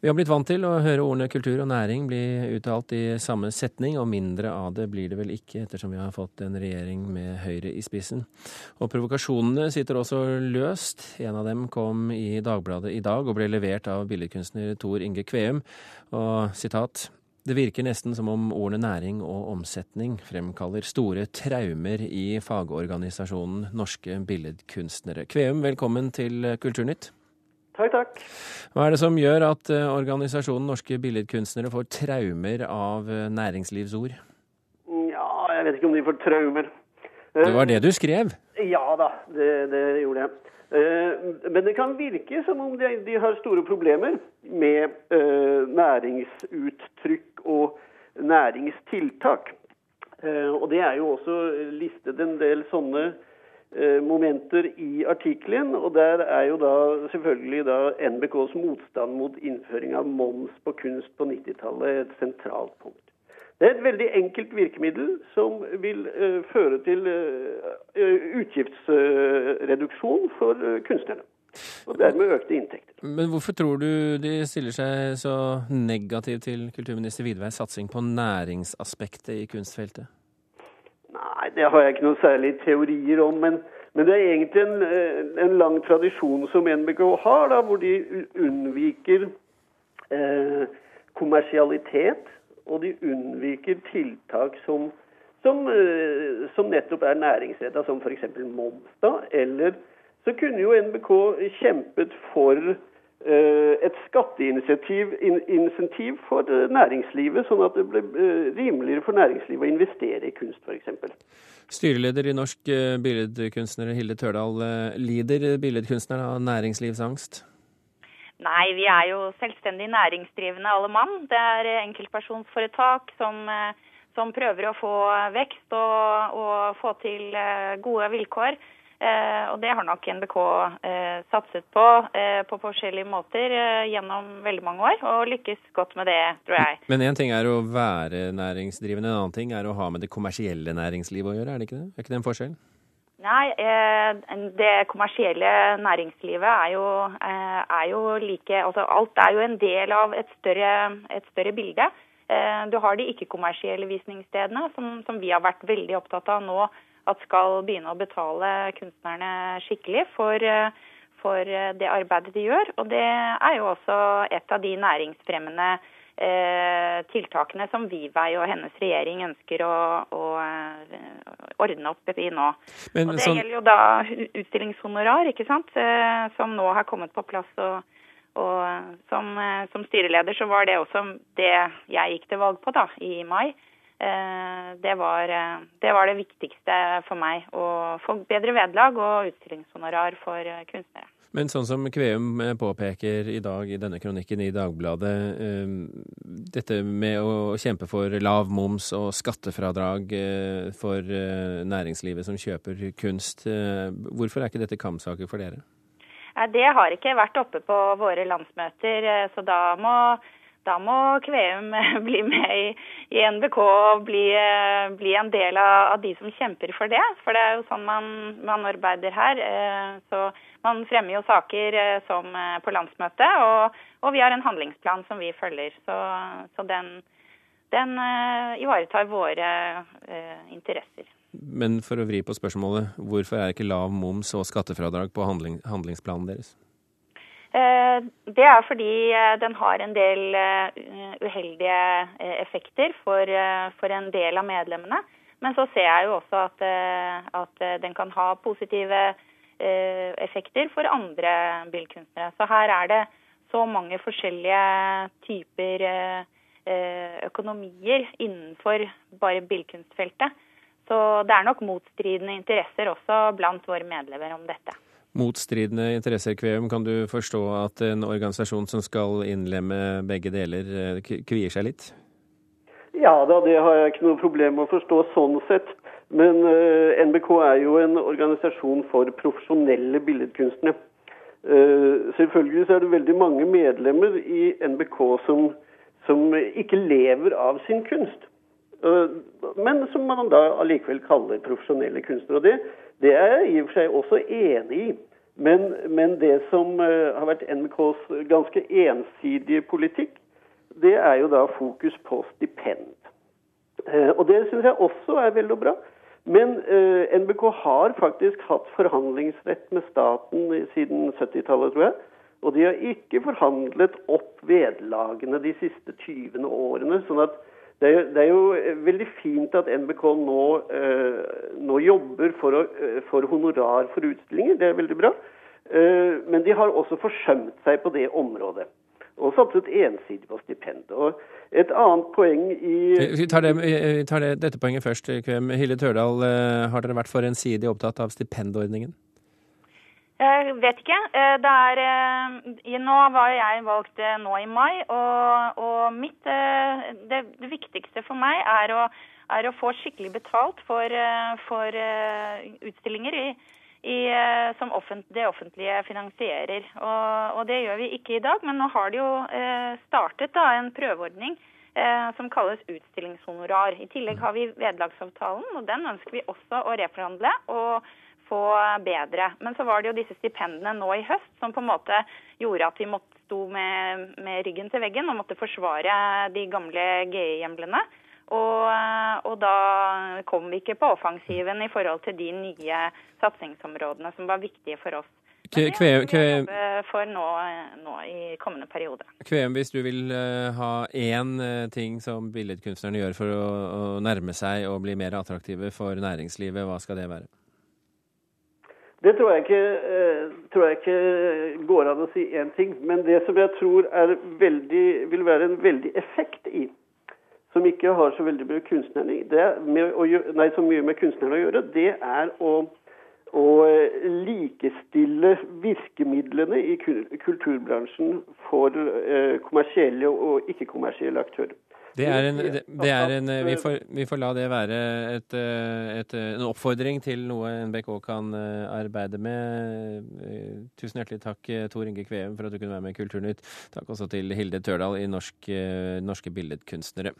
Vi har blitt vant til å høre ordene kultur og næring bli uttalt i samme setning, og mindre av det blir det vel ikke, ettersom vi har fått en regjering med Høyre i spissen. Og provokasjonene sitter også løst. En av dem kom i Dagbladet i dag og ble levert av billedkunstner Tor Inge Kveum. Og sitat det virker nesten som om ordene næring og omsetning fremkaller store traumer i fagorganisasjonen Norske Billedkunstnere. Kveum, velkommen til Kulturnytt. Takk, takk. Hva er det som gjør at eh, organisasjonen Norske Billedkunstnere får traumer av eh, næringslivsord? Ja, jeg vet ikke om de får traumer. Det var det du skrev? Ja da, det, det gjorde jeg. Eh, men det kan virke som om de, de har store problemer med næringsuttrykk og næringstiltak. Og det er jo også listet en del sånne momenter i artikkelen. Og der er jo da selvfølgelig da NBKs motstand mot innføring av moms på kunst på 90-tallet et sentralt punkt. Det er et veldig enkelt virkemiddel som vil uh, føre til uh, utgiftsreduksjon for uh, kunstnerne. Og dermed økte inntekter. Men hvorfor tror du de stiller seg så negativt til kulturminister Widveis satsing på næringsaspektet i kunstfeltet? Det har jeg ikke noen særlige teorier om. Men, men det er egentlig en, eh, en, lang tradisjon som NBK har, da, hvor de unnviker eh, kommersialitet. Og de unnviker tiltak som, som, eh, som nettopp er næringsretta, som f.eks. moms. da, Eller så kunne jo NBK kjempet for et skatteinsentiv for eh, næringslivet, sånn at det ble eh, rimeligere for næringslivet å investere i kunst, f.eks. Styreleder i Norsk Billedkunstner Hilde Tørdal. Lider billedkunstnerne av næringslivsangst? Nei, vi er jo selvstendig næringsdrivende alle mann. Det er enkeltpersonsforetak som, som prøver å få vekst og, og få til gode vilkår. Eh, og det har nok NBK eh, satset på eh, på forskjellige måter gjennom veldig mange år, og lykkes godt med det, tror jeg. Men én ting er å være næringsdrivende, en annen ting er å ha med det kommersielle næringslivet å gjøre, er det ikke det? Er ikke det en forskjell? Nei, det kommersielle næringslivet er jo, er jo like Altså alt er jo en del av et større, et større bilde. Du har de ikke-kommersielle visningsstedene, som, som vi har vært veldig opptatt av nå at skal begynne å betale kunstnerne skikkelig for, eh, for eh, det arbeidet de gjør. Og det er jo også et av de næringsfremmende eh, tiltakene som Vivei og hennes regjering ønsker å, å ordne opp i nå. Men, og Det sånn... gjelder jo da utstillingshonorar, ikke sant, som nå har kommet på plass. og og som, som, styreleder så var det også det jeg gikk til valg på da, i mai. Eh, det var, eh, det var, det viktigste for meg. Å få bedre vederlag og utstillingshonorar for eh, kunstnere. Men sånn som Kveum påpeker i dag i denne kronikken i Dagbladet, dette med å kjempe for lav moms og skattefradrag for næringslivet som kjøper kunst, hvorfor er ikke dette kampsaker for dere? Det har ikke vært oppe på våre landsmøter, så da må da må Kveum bli med i, i NBK og bli, eh, bli, en del av, av, de som kjemper for det. For det er jo sånn man, man arbeider her. Eh, så man fremmer jo saker eh, som på landsmøtet, og, og, vi har en handlingsplan som vi følger. Så, så den, den ivaretar våre interesser. Men for å vri på spørsmålet, hvorfor er ikke lav moms og skattefradrag på handling, handlingsplanen deres? Eh, det er fordi eh, den har en del eh, uheldige effekter for, en del av medlemmene. Men så ser jeg jo også at, at den kan ha positive effekter for andre billedkunstnere. Så her er det så mange forskjellige typer økonomier innenfor bare billedkunstfeltet. Så det er nok motstridende interesser også blant våre medlemmer om dette motstridende interesser, Kveum. Kan du forstå at en organisasjon som skal innlemme begge deler, eh, kvier seg litt? Ja da, det har jeg ikke noe problem med å forstå sånn sett. Men uh, eh, NBK er jo en organisasjon for profesjonelle billedkunstnere. Uh, selvfølgelig så er det veldig mange medlemmer i NBK som, som ikke lever av sin kunst. Uh, men som man da allikevel kaller profesjonelle kunstnere. Og det, det er jeg i og for seg også enig i. Men, men det som uh, har vært NMKs ganske ensidige politikk, det er jo da fokus på stipend. Uh, og det syns jeg også er veldig bra. Men uh, NBK har faktisk hatt forhandlingsrett med staten siden 70-tallet, tror jeg. Og de har ikke forhandlet opp vederlagene de siste 20 årene. sånn at det er, det er, jo veldig fint at NBK nå, eh, nå jobber for, å, for, honorar for utstillinger. Det er veldig bra. Eh, men de har også forsømt seg på det området. Og satset ensidig på stipend. Og et annet poeng i Vi tar, det, vi tar det, dette poenget først, Kvem. Hille Tørdal, har dere vært for ensidig opptatt av stipendordningen? Jeg vet ikke. Eh, det er eh, Nå var jeg valgt eh, nå i mai, og, og mitt det, det, viktigste for meg er å, er å få skikkelig betalt for, for utstillinger i, i, som offent, det offentlige finansierer. Og, og, det gjør vi ikke i dag, men nå har det jo startet da, en prøveordning som kalles utstillingshonorar. I tillegg har vi vederlagsavtalen, og den ønsker vi også å reforhandle. og få bedre. Men så var det jo disse stipendene nå i høst som på en måte gjorde at vi måtte stå med, med ryggen til veggen og måtte forsvare de gamle GI-hjemlene. Og, og, da kom vi ikke på offensiven i forhold til de nye satsingsområdene som var viktige for oss. Men det vil vi for nå, nå, i kommende periode. Kveum, hvis du vil uh, ha én uh, ting som billedkunstnerne gjør for å, å nærme seg og bli mer attraktive for næringslivet, hva skal det være? Det tror jeg, ikke, eh, tror jeg ikke går an å si én ting. Men det som jeg tror veldig, vil være en veldig effekt i, som ikke har så veldig mye å, nei, så mye med kunstnerne å gjøre, det er å, å eh, likestille virkemidlene i kulturbransjen for eh, kommersielle og ikke-kommersielle aktører. Det er en, det er en vi, får, vi, får, la det være et, et, en oppfordring til noe NBK kan arbeide med. Tusen hjertelig takk, Tor Inge Kveum, for at du kunne være med i Kulturnytt. Takk også til Hilde Tørdal i Norsk, Norske Billedkunstnere.